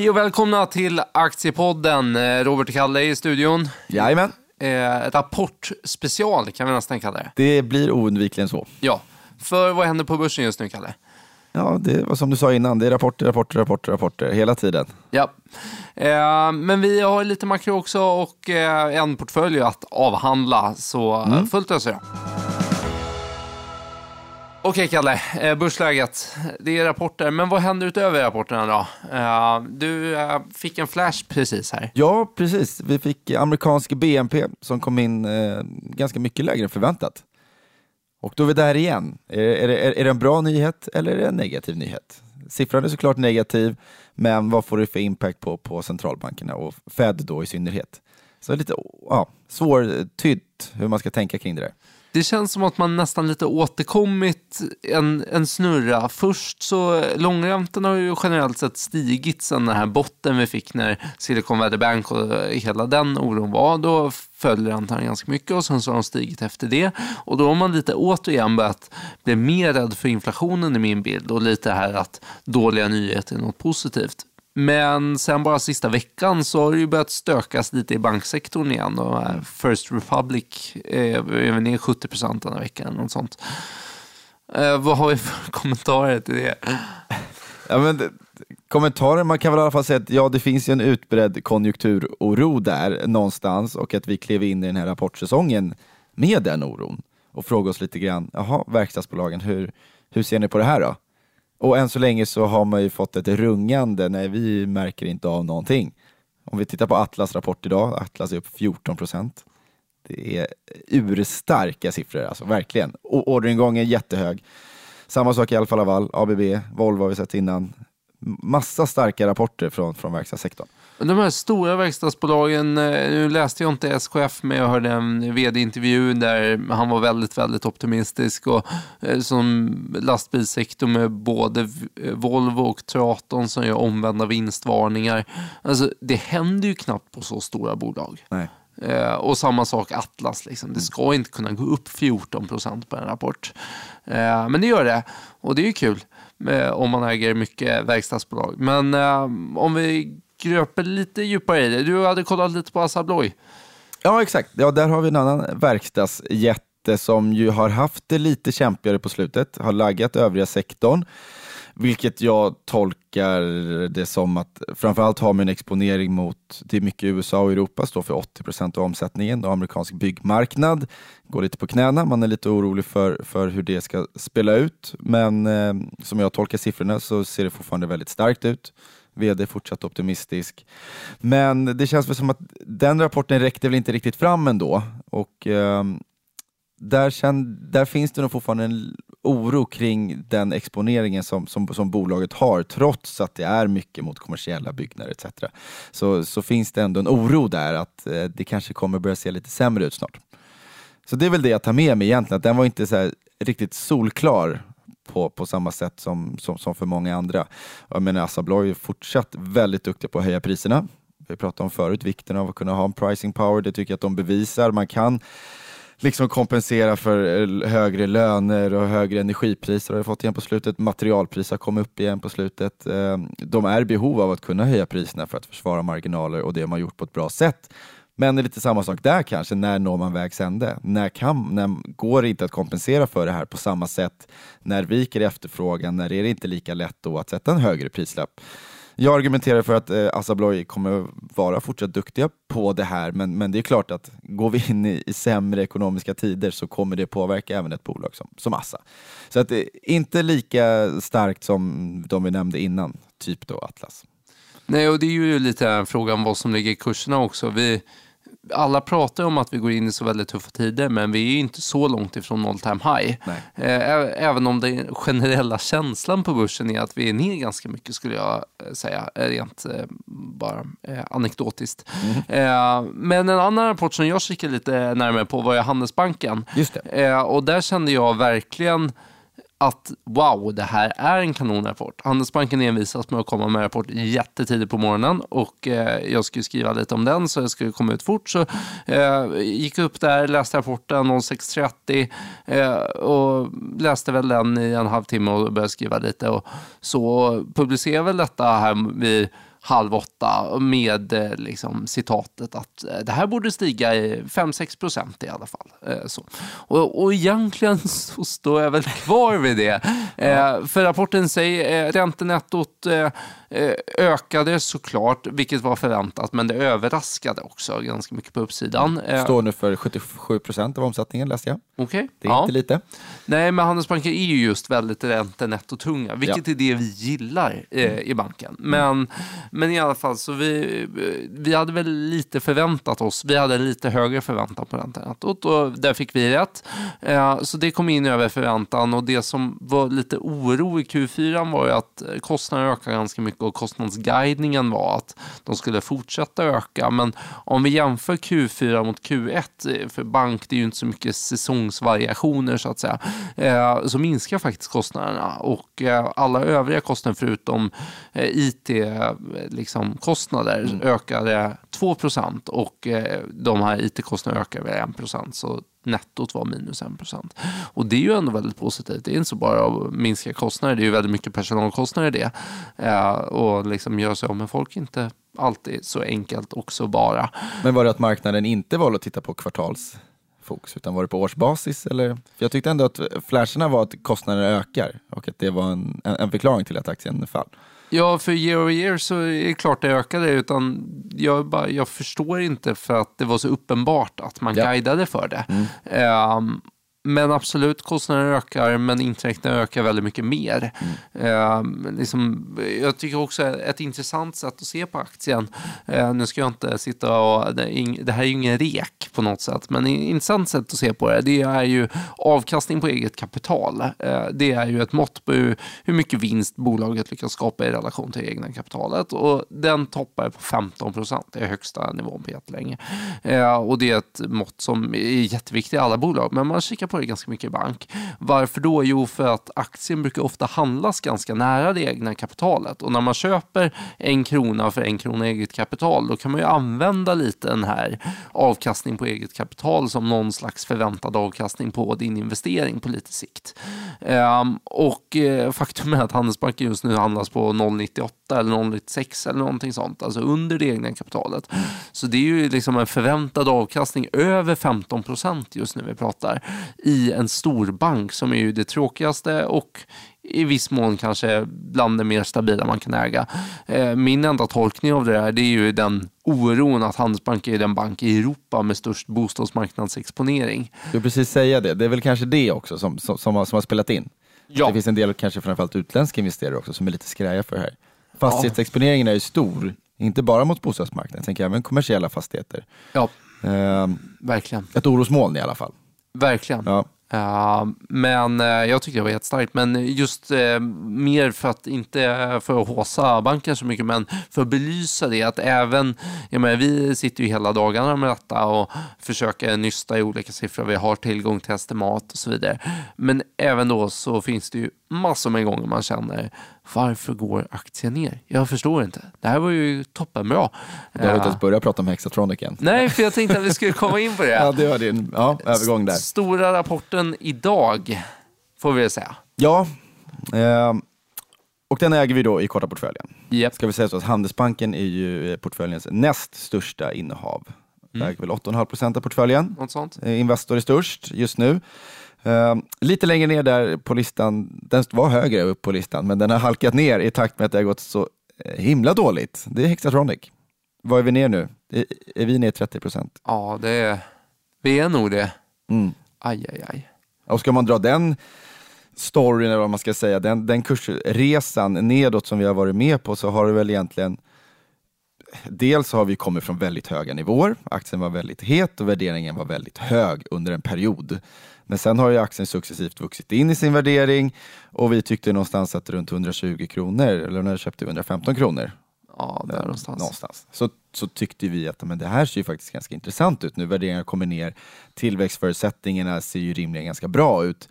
Hej och välkomna till Aktiepodden. Eh, Robert och Kalle i studion. Jajamän. Eh, rapportspecial kan vi nästan kalla det. Det blir oundvikligen så. Ja, för vad händer på börsen just nu, Kalle? Ja, det var som du sa innan. Det är rapporter, rapporter, rapporter, rapporter hela tiden. Ja, eh, men vi har lite makro också och eh, en portfölj att avhandla, så mm. fullt ös Okej Kalle, eh, börsläget. Det är rapporter, men vad händer utöver rapporterna då? Eh, du eh, fick en flash precis här. Ja, precis. Vi fick amerikansk BNP som kom in ganska mycket lägre än förväntat. Och då är vi där igen. Är, är, är, är det en bra nyhet eller är det en negativ nyhet? Siffran är såklart negativ, men vad får det för impact på, på centralbankerna och Fed då i synnerhet? Så lite ja, svårtytt hur man ska tänka kring det där. Det känns som att man nästan lite återkommit en, en snurra. Först så, långräntorna har ju generellt sett stigit sen den här botten vi fick när Silicon Valley Bank och hela den oron var. Då föll räntan ganska mycket och sen så har de stigit efter det. Och då har man lite återigen börjat bli mer rädd för inflationen i min bild och lite här att dåliga nyheter är något positivt. Men sen bara sista veckan så har det ju börjat stökas lite i banksektorn igen. Och First Republic är ner 70 procent den här veckan. Eller något sånt. Eh, vad har vi för kommentarer till det? Ja, men det, kommentarer, man kan väl i alla fall säga att ja, det finns ju en utbredd konjunkturoro där någonstans och att vi klev in i den här rapportsäsongen med den oron och frågade oss lite grann, jaha, verkstadsbolagen, hur, hur ser ni på det här då? Och än så länge så har man ju fått ett rungande, nej vi märker inte av någonting. Om vi tittar på Atlas rapport idag, Atlas är upp 14 procent. Det är urstarka siffror, alltså verkligen. Och orderingången är jättehög. Samma sak i Alfa Laval, ABB, Volvo har vi sett innan. Massa starka rapporter från, från verkstadssektorn. De här stora verkstadsbolagen, eh, nu läste jag inte SKF men jag hörde en vd-intervju där han var väldigt, väldigt optimistisk och eh, som lastbilssektor med både Volvo och Traton som gör omvända vinstvarningar. Alltså det händer ju knappt på så stora bolag. Nej. Eh, och samma sak Atlas. Liksom. Det ska inte kunna gå upp 14 procent på en rapport. Eh, men det gör det och det är ju kul eh, om man äger mycket verkstadsbolag. Men eh, om vi gröper lite djupare i det. Du hade kollat lite på Assa Abloy. Ja, exakt. Ja, där har vi en annan verkstadsjätte som ju har haft det lite kämpigare på slutet, har laggat övriga sektorn. Vilket jag tolkar det som att framförallt har man en exponering mot, det är mycket USA och Europa, står för 80 procent av omsättningen och amerikansk byggmarknad går lite på knäna. Man är lite orolig för, för hur det ska spela ut. Men eh, som jag tolkar siffrorna så ser det fortfarande väldigt starkt ut. VD fortsatt optimistisk. Men det känns väl som att den rapporten räckte väl inte riktigt fram ändå. Och eh, där, känd, där finns det nog fortfarande en oro kring den exponeringen som, som, som bolaget har, trots att det är mycket mot kommersiella byggnader etc. Så, så finns det ändå en oro där att eh, det kanske kommer börja se lite sämre ut snart. Så det är väl det jag tar med mig egentligen, att den var inte så riktigt solklar på, på samma sätt som, som, som för många andra. Jag menar, Assa Abloy är fortsatt väldigt duktiga på att höja priserna. Vi pratade om förut vikten av att kunna ha en pricing power. Det tycker jag att de bevisar. Man kan liksom kompensera för eh, högre löner och högre energipriser har vi fått igen på slutet. Materialpriser har kommit upp igen på slutet. Eh, de är i behov av att kunna höja priserna för att försvara marginaler och det har man gjort på ett bra sätt. Men det är lite samma sak där kanske. När når man vägs ände? När, kan, när går det inte att kompensera för det här på samma sätt? När viker efterfrågan? När är det inte lika lätt då att sätta en högre prislapp? Jag argumenterar för att eh, Assa Abloy kommer vara fortsatt duktiga på det här, men, men det är klart att går vi in i, i sämre ekonomiska tider så kommer det påverka även ett bolag som, som Assa. Så att, eh, inte lika starkt som de vi nämnde innan, typ då Atlas. Nej, och det är ju lite frågan vad som ligger i kurserna också. Vi, alla pratar om att vi går in i så väldigt tuffa tider, men vi är ju inte så långt ifrån all time high. Eh, även om den generella känslan på börsen är att vi är ner ganska mycket, skulle jag eh, säga, eh, rent bara anekdotiskt. Mm. Men en annan rapport som jag kikade lite närmare på var ju Handelsbanken. Just det. Och där kände jag verkligen att wow, det här är en kanonrapport. Handelsbanken envisas med att komma med rapport jättetidigt på morgonen och eh, jag skulle skriva lite om den så jag skulle komma ut fort. Så eh, gick upp där, läste rapporten 06.30 eh, och läste väl den i en halvtimme och började skriva lite och så publicerade väl detta här vid halv åtta med eh, liksom, citatet att eh, det här borde stiga i 5-6 procent i alla fall. Eh, så. Och, och egentligen så står jag väl kvar vid det. Ja. För rapporten säger räntenettot ökade såklart, vilket var förväntat, men det överraskade också ganska mycket på uppsidan. Står nu för 77 procent av omsättningen läste jag. Okay. Det är ja. inte lite. Nej, men Handelsbanken är ju just väldigt räntenettotunga, vilket ja. är det vi gillar eh, i banken. Men, men i alla fall, så vi, vi hade väl lite förväntat oss, vi hade lite högre förväntan på räntenettot och där fick vi rätt. Eh, så det kom in över förväntan och det som var lite oro i Q4 var ju att kostnaderna ökade ganska mycket och kostnadsguidningen var att de skulle fortsätta öka. Men om vi jämför Q4 mot Q1, eh, för bank det är ju inte så mycket säsongsvariationer så att säga, eh, så minskar faktiskt kostnaderna och alla övriga kostnader förutom IT IT-kostnader liksom, mm. ökade 2% och de här IT-kostnaderna ökade med 1% så nettot var minus 1 Och det är ju ändå väldigt positivt. Det är inte så bara att minska kostnader, det är ju väldigt mycket personalkostnader i det. och liksom göra sig av med folk inte alltid så enkelt också bara. Men var det att marknaden inte valde att titta på kvartals fokus, utan var det på årsbasis? Eller? Jag tyckte ändå att flasherna var att kostnaderna ökar och att det var en, en förklaring till att aktien föll. Ja, för year over year så är det klart det ökade, utan jag, bara, jag förstår inte för att det var så uppenbart att man ja. guidade för det. Mm. Um, men absolut, kostnaderna ökar, men intäkterna ökar väldigt mycket mer. Mm. Eh, liksom, jag tycker också ett intressant sätt att se på aktien, eh, nu ska jag inte sitta och, det, det här är ju ingen rek på något sätt, men ett intressant sätt att se på det, det är ju avkastning på eget kapital. Eh, det är ju ett mått på hur, hur mycket vinst bolaget lyckas skapa i relation till egna kapitalet och den toppar på 15 procent, det är högsta nivån på jättelänge. Eh, och det är ett mått som är jätteviktigt i alla bolag, men man kikar på det ganska mycket i bank. Varför då? Jo, för att aktien brukar ofta handlas ganska nära det egna kapitalet och när man köper en krona för en krona eget kapital, då kan man ju använda lite den här avkastning på eget kapital som någon slags förväntad avkastning på din investering på lite sikt. Um, och eh, faktum är att Handelsbanken just nu handlas på 0,98 eller 0,96 eller någonting sånt, alltså under det egna kapitalet. Så det är ju liksom en förväntad avkastning över 15 procent just nu vi pratar i en stor bank som är ju det tråkigaste och i viss mån kanske bland det mer stabila man kan äga. Eh, min enda tolkning av det här det är ju den oron att Handelsbanken är den bank i Europa med störst bostadsmarknadsexponering. Jag vill precis säga det, det är väl kanske det också som, som, som, har, som har spelat in. Ja. Det finns en del, kanske framförallt utländska investerare också, som är lite skraja för det här. Fastighetsexponeringen är ju stor, inte bara mot bostadsmarknaden, tänker även kommersiella fastigheter. Ja, eh, verkligen. Ett orosmoln i alla fall. Verkligen. Ja. Uh, men uh, jag tycker det var jättestarkt. Men just uh, mer för att, inte för att håsa banken så mycket, men för att belysa det att även, jag menar, vi sitter ju hela dagarna med detta och försöker nysta i olika siffror. Vi har tillgång till estimat och så vidare. Men även då så finns det ju massor med gånger man känner varför går aktien ner? Jag förstår inte. Det här var ju toppenbra. Du har inte ens börjat prata om Hexatronic än. Nej, för jag tänkte att vi skulle komma in på det. ja, det var din ja, övergång där. Stora rapporten idag, får vi säga. Ja, eh, och den äger vi då i korta portföljen. Yep. Ska vi säga så att Handelsbanken är ju portföljens näst största innehav. Mm. Äger väl 8,5 procent av portföljen. Något sånt. Eh, Investor är störst just nu. Uh, lite längre ner där på listan, den var högre upp på listan, men den har halkat ner i takt med att det har gått så uh, himla dåligt. Det är Hexatronic. Var är vi ner nu? Är, är vi ner 30 procent? Ja, det är, vi är nog det. Mm. Aj, aj, aj. Och ska man dra den storyn, eller vad man ska säga, den, den kursresan nedåt som vi har varit med på, så har det väl egentligen Dels har vi kommit från väldigt höga nivåer, aktien var väldigt het och värderingen var väldigt hög under en period. Men sen har ju aktien successivt vuxit in i sin värdering och vi tyckte någonstans att runt 120 kronor, eller när köpte vi 115 kronor? Ja, där någonstans. någonstans. Så, så tyckte vi att men det här ser ju faktiskt ganska intressant ut nu. Värderingarna kommer ner, tillväxtförutsättningarna ser ju rimligen ganska bra ut.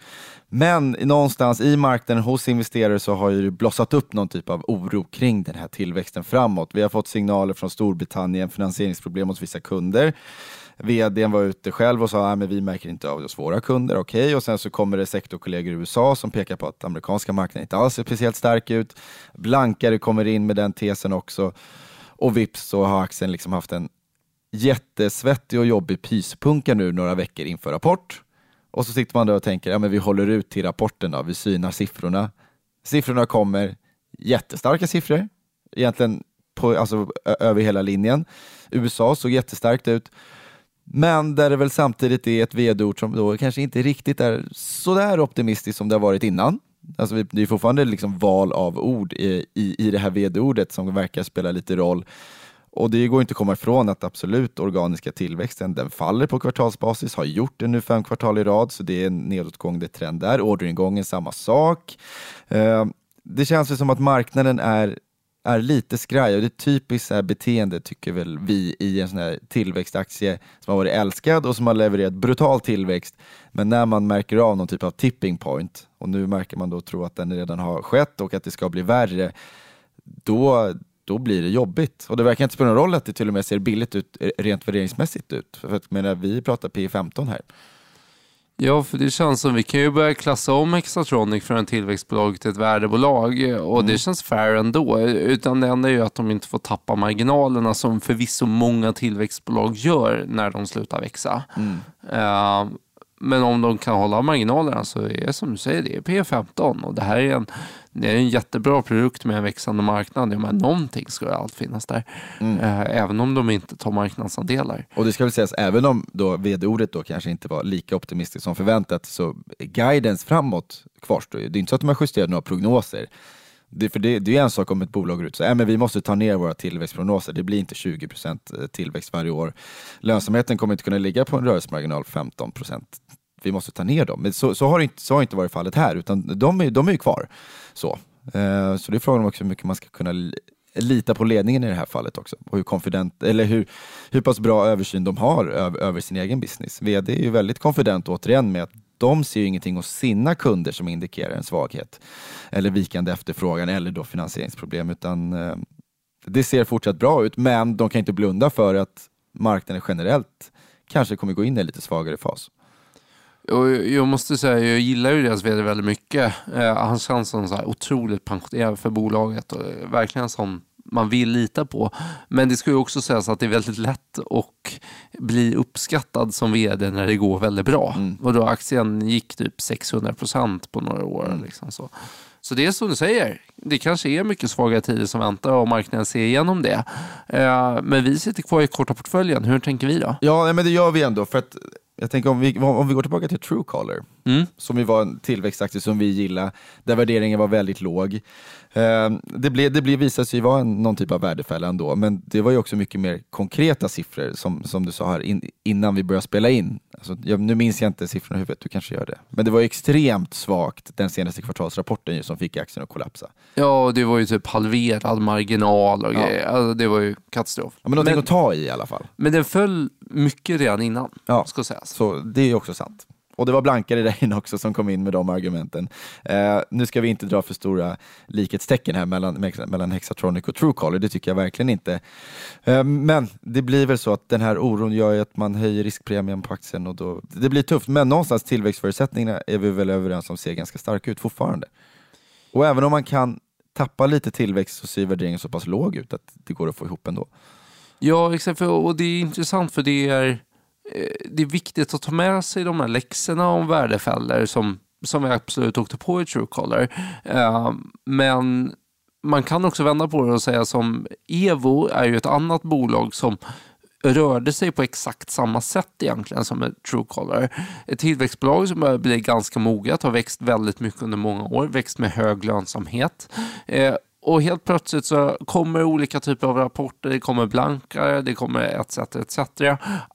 Men någonstans i marknaden hos investerare så har ju blossat upp någon typ av oro kring den här tillväxten framåt. Vi har fått signaler från Storbritannien, finansieringsproblem hos vissa kunder. Vdn var ute själv och sa att vi märker inte av det hos våra kunder. Okej, okay. och sen så kommer det sektorkollegor i USA som pekar på att amerikanska marknaden inte alls ser speciellt stark ut. Blankare kommer in med den tesen också. Och vips så har aktien liksom haft en jättesvettig och jobbig pyspunka nu några veckor inför rapport. Och så sitter man där och tänker, ja men vi håller ut till rapporten då, vi synar siffrorna. Siffrorna kommer, jättestarka siffror, egentligen på, alltså, över hela linjen. USA såg jättestarkt ut. Men där det väl samtidigt är ett vd-ord som då kanske inte riktigt är sådär optimistiskt som det har varit innan. Alltså det är fortfarande liksom val av ord i, i, i det här vd-ordet som verkar spela lite roll. Och det går inte att komma ifrån att absolut organiska tillväxten den faller på kvartalsbasis, har gjort det nu fem kvartal i rad, så det är en nedåtgående trend där. Orderingången samma sak. Eh, det känns som att marknaden är är lite skraj och det är typiskt här beteende tycker väl vi i en sån här tillväxtaktie som har varit älskad och som har levererat brutal tillväxt. Men när man märker av någon typ av tipping point och nu märker man då tro att den redan har skett och att det ska bli värre, då, då blir det jobbigt. Och det verkar inte spela någon roll att det till och med ser billigt ut eh, rent värderingsmässigt ut. För att, menar, vi pratar P 15 här. Ja, för det känns som vi kan ju börja klassa om Hexatronic från ett tillväxtbolag till ett värdebolag och mm. det känns fair ändå. Utan det enda är ju att de inte får tappa marginalerna som förvisso många tillväxtbolag gör när de slutar växa. Mm. Uh, men om de kan hålla marginalerna så är det som du säger, det är P15 och det här är en, det är en jättebra produkt med en växande marknad. Ja, men någonting ska allt finnas där. Mm. Eh, även om de inte tar marknadsandelar. Och det ska väl sägas, även om då vd-ordet då kanske inte var lika optimistiskt som förväntat så guidance framåt kvarstår ju. Det är inte så att de har justerat några prognoser. Det, för det, det är en sak om ett bolag går ut så äh, men vi måste ta ner våra tillväxtprognoser. Det blir inte 20% eh, tillväxt varje år. Lönsamheten kommer inte kunna ligga på en rörelsemarginal 15% Vi måste ta ner dem. Men så, så, har, inte, så har inte varit fallet här, utan de är, de är ju kvar. Så, eh, så det är frågan om också hur mycket man ska kunna lita på ledningen i det här fallet också. Och hur, confident, eller hur, hur pass bra översyn de har över, över sin egen business. VD är ju väldigt konfident återigen med att de ser ju ingenting hos sina kunder som indikerar en svaghet eller vikande efterfrågan eller då finansieringsproblem utan eh, det ser fortsatt bra ut men de kan inte blunda för att marknaden generellt kanske kommer gå in i en lite svagare fas. jag måste säga, jag gillar ju deras vd väldigt mycket. Eh, han känns som så här otroligt pensionerad för bolaget och eh, verkligen som man vill lita på. Men det ska ju också sägas att det är väldigt lätt att bli uppskattad som vd när det går väldigt bra. Mm. Och då aktien gick typ 600 procent på några år. Mm. Liksom så. Så det är som du säger, det kanske är mycket svaga tider som väntar och marknaden ser igenom det. Eh, men vi sitter kvar i korta portföljen, hur tänker vi då? Ja, men det gör vi ändå. För att jag tänker om vi, om vi går tillbaka till Truecaller, mm. som ju var en tillväxtaktie som vi gillade, där värderingen var väldigt låg. Eh, det, ble, det ble, visade sig vara någon typ av värdefälla ändå, men det var ju också mycket mer konkreta siffror som, som du sa här in, innan vi började spela in. Alltså, jag, nu minns jag inte siffrorna i huvudet, du kanske gör det. Men det var extremt svagt den senaste kvartalsrapporten ju, som fick aktien att kollapsa. Ja, det var ju typ halverad marginal och ja. grejer. Alltså, det var ju katastrof. Ja, men någonting men, att ta i i alla fall. Men den föll mycket redan innan, ja, ska sägas. Så det är också sant. Och det var blankare där inne också som kom in med de argumenten. Eh, nu ska vi inte dra för stora likhetstecken här mellan, mellan Hexatronic och Truecaller, det tycker jag verkligen inte. Eh, men det blir väl så att den här oron gör ju att man höjer riskpremien på aktien och då, det blir tufft. Men någonstans tillväxtförutsättningarna är vi väl överens om ser ganska starka ut fortfarande. Och även om man kan tappa lite tillväxt så ser värderingen så pass låg ut att det går att få ihop ändå. Ja, exakt. Och det är intressant för det är Eh, det är viktigt att ta med sig de här läxorna om värdefällor som, som vi absolut åkte på i Truecaller. Uh, eh, men man kan också vända på det och säga som Evo är ju ett annat bolag som rörde sig på exakt samma sätt egentligen som ett Truecaller. Ett tillväxtbolag som börjar bli ganska moget, har växt väldigt mycket under många år, växt med hög lönsamhet. Eh, och helt plötsligt så kommer olika typer av rapporter, det kommer blankare, det kommer etc. etc.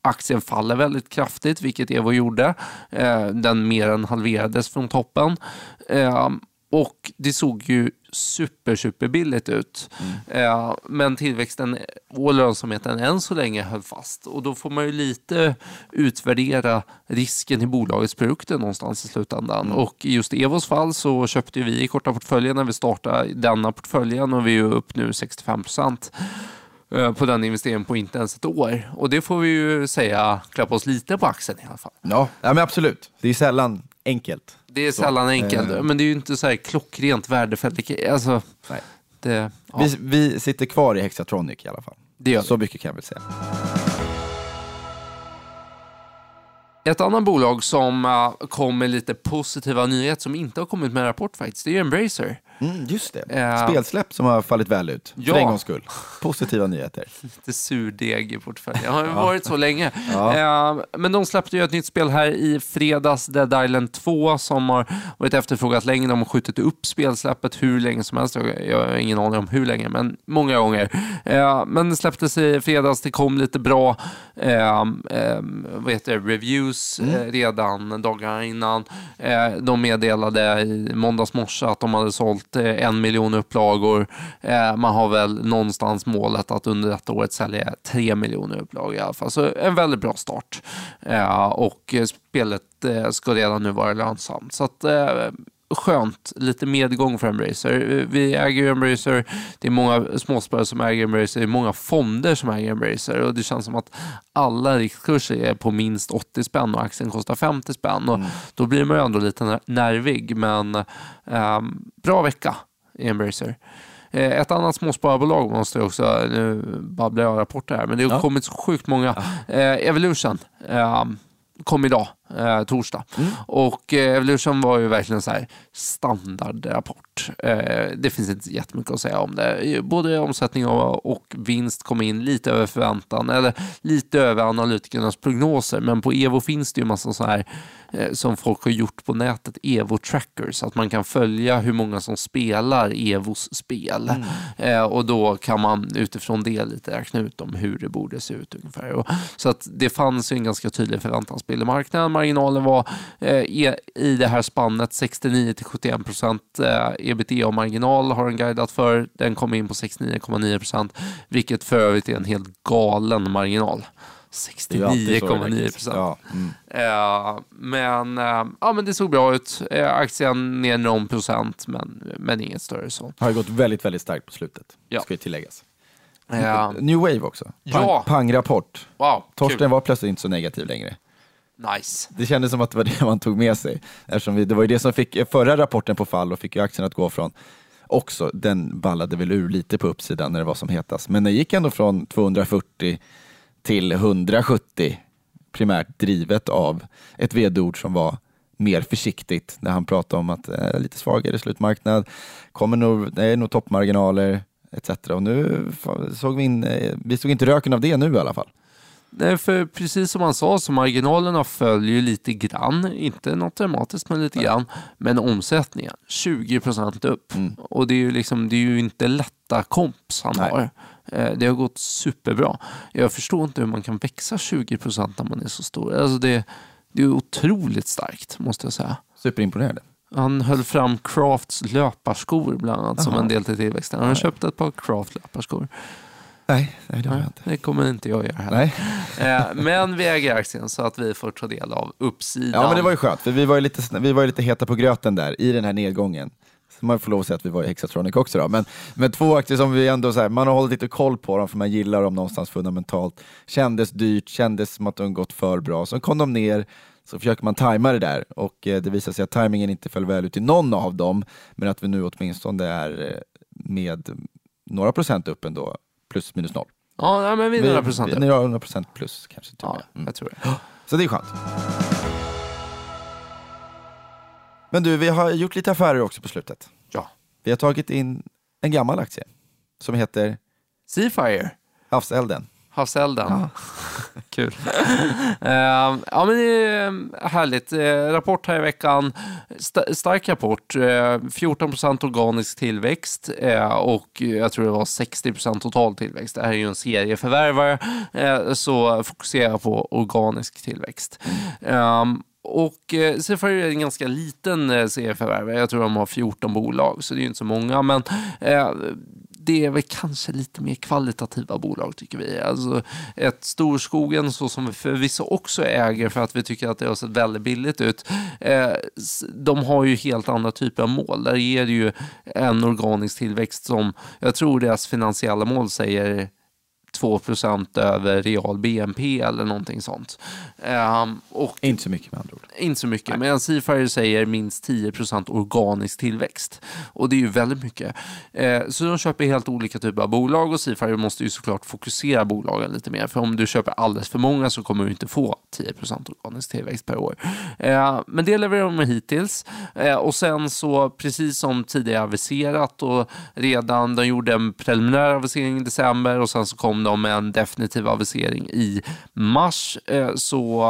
Aktien faller väldigt kraftigt, vilket Evo gjorde. Eh, den mer än halverades från toppen. Eh, och det såg ju super, super billigt ut. Mm. Eh, men tillväxten och lönsamheten än så länge höll fast. Och då får man ju lite utvärdera risken i bolagets produkter någonstans i slutändan. Mm. Och i just Evos fall så köpte vi i korta portföljen när vi startade denna portföljen och vi är upp nu 65 procent. eh, på den investeringen på inte ens ett år. Och det får vi ju säga klappa oss lite på axeln i alla fall. Ja, ja men absolut. Det är sällan enkelt. Det är sällan enkelt, eh. men det är ju inte så här klockrent värdefälligt. Alltså, Nej. det, ja, Vi, vi sitter kvar i Hexatronic i alla fall. det gör. Så mycket kan jag väl säga. Ett annat bolag som uh, kom med lite positiva nyheter som inte har kommit med en rapport faktiskt, det är Embracer. Mm, just det. Eh. Spelsläpp som har fallit väl ut. Ja. För en gångs skull. Positiva nyheter. Lite surdeg i portföljen. Det har ju varit så länge. Ja. Eh, men de släppte ju ett nytt spel här i fredags, Dead Island 2, som har varit efterfrågat länge. De har skjutit upp spelsläppet hur länge som helst. Jag har ingen aning om hur länge, men många gånger. Eh, men det släpptes i fredags, det kom lite bra eh, eh, vad heter det, reviews eh, redan dagarna innan. De meddelade i måndags morse att de hade sålt Eh, en miljon upplagor. Eh, man har väl någonstans målet att under detta året sälja tre miljoner upplagor i alla fall. Så en väldigt bra start. Eh, och spelet ska redan nu vara lönsamt. Så att, skönt, lite medgång för Embracer. Vi äger ju Embracer, det är många småsparare som äger Embracer, det är många fonder som äger Embracer och det känns som att alla riktkurser är på minst 80 spänn och aktien kostar 50 spänn. Och Då blir man ju ändå lite ner- nervig, men ehm, bra vecka i Embracer. Eh, Ett annat småspararbolag måste jag också, nu babblar jag rapporter här, men det har Ja. kommit så sjukt många. Eh, Evolution ehm, kom idag, eh, torsdag. Och eh, Evolution var ju verkligen så här standardrapport. Eh, det finns inte jättemycket att säga om det. Både omsättning och, och vinst kom in lite över förväntan, eller lite över analytikernas prognoser. Men på Evo finns det ju massa så här eh, som folk har gjort på nätet, Evo-trackers, att man kan följa hur många som spelar Evos spel. Eh, och då kan man utifrån det lite räkna ut om hur det borde se ut ungefär. Och, så att det fanns ju en ganska tydlig förväntansbild i marknaden. Marginalen var eh, e- i det här spannet 69 till 71 procent eh, ebitda-marginal har den guidat för. Den kom in på 69,9 procent, vilket för övrigt är en helt galen marginal. Det är ju alltid så det 69,9 räknas. procent. Ja, mm. Eh, men, ja, men det såg bra ut. Aktien ner någon procent, men, men inget större så. Har gått väldigt, väldigt starkt på slutet. Ja. Ska ju tilläggas. New Wave också. Pang, Ja. Pangrapport. wow, Torsten kul. var plötsligt inte så negativ längre. Nice. Det kändes som att det var det man tog med sig. Eftersom vi, det var ju det som fick förra rapporten på fall och fick ju aktien att gå från också, den ballade väl ur lite på uppsidan när det var som hetast. Men den gick ändå från 240 till 170 primärt drivet av ett vd-ord som var mer försiktigt när han pratade om att eh, lite svagare slutmarknad, kommer nog, det är nog toppmarginaler etc. Och nu såg vi in, eh, vi såg inte röken av det nu i alla fall. Nej, för precis som han sa så marginalerna följer lite grann, inte något dramatiskt men lite grann, men omsättningen 20% upp. Mm. Och det är, ju liksom, det är ju inte lätta komps han Nej. har. Eh, Det har gått superbra. Jag förstår inte hur man kan växa 20% när man är så stor. Alltså det, det är otroligt starkt måste jag säga. Superimponerande. Han höll fram Crafts löparskor bland annat som Jaha. en del till tillväxten. Han har köpt ett par Craft löparskor. Nej, nej det har jag inte. Det kommer inte jag göra heller. Nej. Eh, Men vi äger aktien så att vi får ta del av uppsidan. Ja, men det var ju skönt, för vi var ju lite, vi var ju lite heta på gröten där i den här nedgången. Så man får lov att säga att vi var i Hexatronic också då. Men, men två aktier som vi ändå, så här, man har hållit lite koll på dem för man gillar dem någonstans fundamentalt. Kändes dyrt, kändes som att de gått för bra. Så kom de ner, så försöker man tajma det där och eh, det visar sig att tajmingen inte föll väl ut i någon av dem, men att vi nu åtminstone är eh, med några procent upp ändå, plus minus noll. Ja, men vi är några procent. Vi, några hundra procent plus kanske Ja. Mm. jag tror det. Så det är skönt. Men du, vi har gjort lite affärer också på slutet. Ja. Vi har tagit in en gammal aktie som heter Seafire, Havselden. Havselden. Kul. Eh, ja, men det är eh, härligt. Eh, rapport här i veckan. Sta- stark rapport. Eh, 14% organisk tillväxt och jag tror det var 60% total tillväxt. Det här är ju en serieförvärvare, så fokusera på organisk tillväxt. Ehm, och eh, Seafire är en ganska liten eh, serieförvärvare. Jag tror de har 14 bolag, så det är ju inte så många. Men eh, det är väl kanske lite mer kvalitativa bolag tycker vi. Alltså ett Storskogen, så som vi förvisso också äger för att vi tycker att det har sett väldigt billigt ut. Eh, de har ju helt andra typer av mål. Där är det ju en organisk tillväxt som, jag tror deras finansiella mål säger 2% över real BNP eller någonting sånt. Ehm, och Inte så mycket med andra ord. inte så mycket, medan Seafire säger minst 10% organisk tillväxt. Och det är ju väldigt mycket. Eh, så de köper helt olika typer av bolag och Seafire måste ju såklart fokusera bolagen lite mer. För om du köper alldeles för många så kommer du inte få 10% organisk tillväxt per år. Eh, men det levererar de hittills. Eh, och sen så, precis som tidigare aviserat och redan, de gjorde en preliminär avisering i december och sen så kom de med en definitiv avisering i mars. Eh, så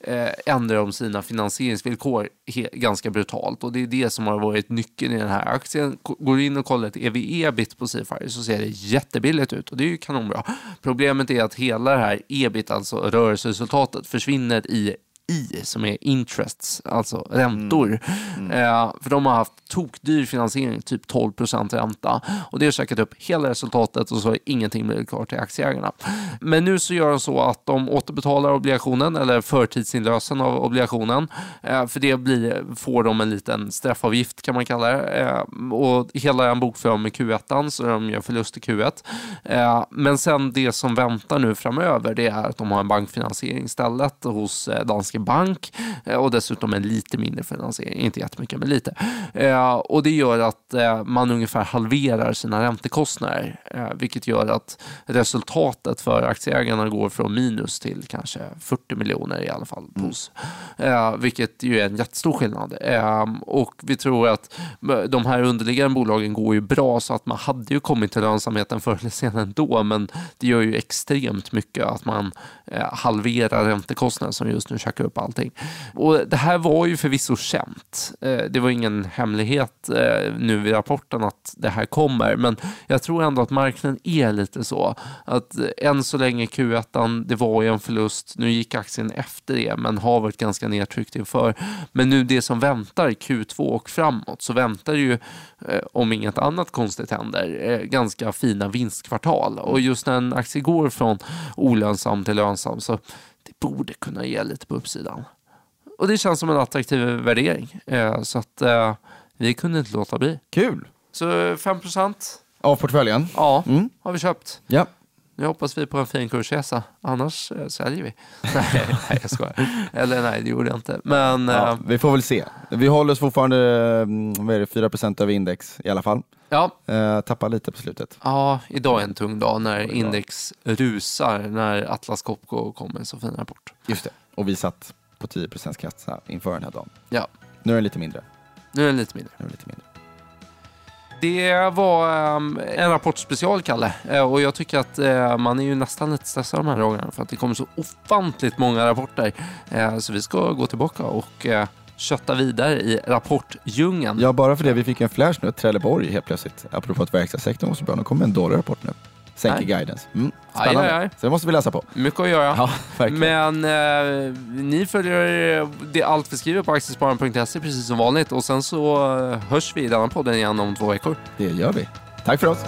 eh, ändrar de sina finansieringsvillkor ganska brutalt och det är det som har varit nyckeln i den här aktien. Går du in och kollar ett ev-ebit på Seafire så ser det jättebilligt ut och det är ju kanonbra. Problemet är att hela det här ebit, alltså rörelseresultatet, försvinner i i som är interests, alltså räntor. Eh, för de har haft tokdyr finansiering, typ 12% ränta. Och det har käkat upp hela resultatet och så har ingenting blivit kvar till aktieägarna. Men nu så gör de så att de återbetalar obligationen eller förtidsinlösen av obligationen. Eh, för det blir, får de en liten straffavgift kan man kalla det. Eh, och hela den bokför de i Q1 så de gör förlust i Q1. Eh, men sen det som väntar nu framöver det är att de har en bankfinansiering istället hos eh, Danske Bank eh, och dessutom en lite mindre finansiering, inte jättemycket men lite. Eh, och det gör att eh, man ungefär halverar sina räntekostnader vilket gör att resultatet för aktieägarna går från minus till kanske 40 miljoner i alla fall plus. Eh, vilket ju är en jättestor skillnad. Eh, och vi tror att de här underliggande bolagen går ju bra så att man hade ju kommit till lönsamheten förr eller senare ändå men det gör ju extremt mycket att man halverar räntekostnaden som just nu käkar upp allting. Och det här var ju förvisso känt. Eh, det var ingen hemlighet eh, nu vid rapporten att det här kommer men jag tror ändå att marknaden är lite så att eh, än så länge Q1 det var ju en förlust. Nu gick aktien efter det men har varit ganska nedtryckt inför. Men nu det som väntar Q2 och framåt så väntar ju om inget annat konstigt händer ganska fina vinstkvartal och just när en aktie går från olönsam till lönsam så borde kunna ge lite på uppsidan. Och det känns som en attraktiv värdering eh, så att eh, vi kunde inte låta bli. Kul! Så 5% Av portföljen? ja, Mm. har vi köpt. Ja. Nu hoppas vi på en fin kursresa. Annars eh, säljer vi. nej, nej, jag skojar. Eller nej, det gjorde jag inte. Men Ja, ja, vi får väl se. Vi håller oss fortfarande mm, vad är det, 4 över index i alla fall. ja, Eh, tappar lite på slutet. ja, idag är en tung dag när idag. index rusar när Atlas Copco kommer med så fin rapport. Just det. Och vi satt på 10 kassa inför den här dagen. Ja, Nu är den lite mindre. nu är den lite mindre. Nu är den lite mindre. Det var ehm, en rapportspecial, Kalle. Eh, och jag tycker att eh, man är ju nästan lite stressad de här dagarna för att det kommer så ofantligt många rapporter. Eh, så vi ska gå tillbaka och kötta vidare i rapportdjungeln. Ja, bara för det. Vi fick en flash nu, Trelleborg helt plötsligt. Apropå att verkstadssektorn var så bra. Nu kommer en dålig rapport nu. Sänker guidance. Mm, spännande. aj, aj. Så det måste vi läsa på. Mycket att göra. Ja, verkligen. Men eh, ni följer eh, det allt vi skriver på aktiespararen.se precis som vanligt och sen så eh, hörs vi i denna podden igen om två veckor. Det gör vi. Tack för oss.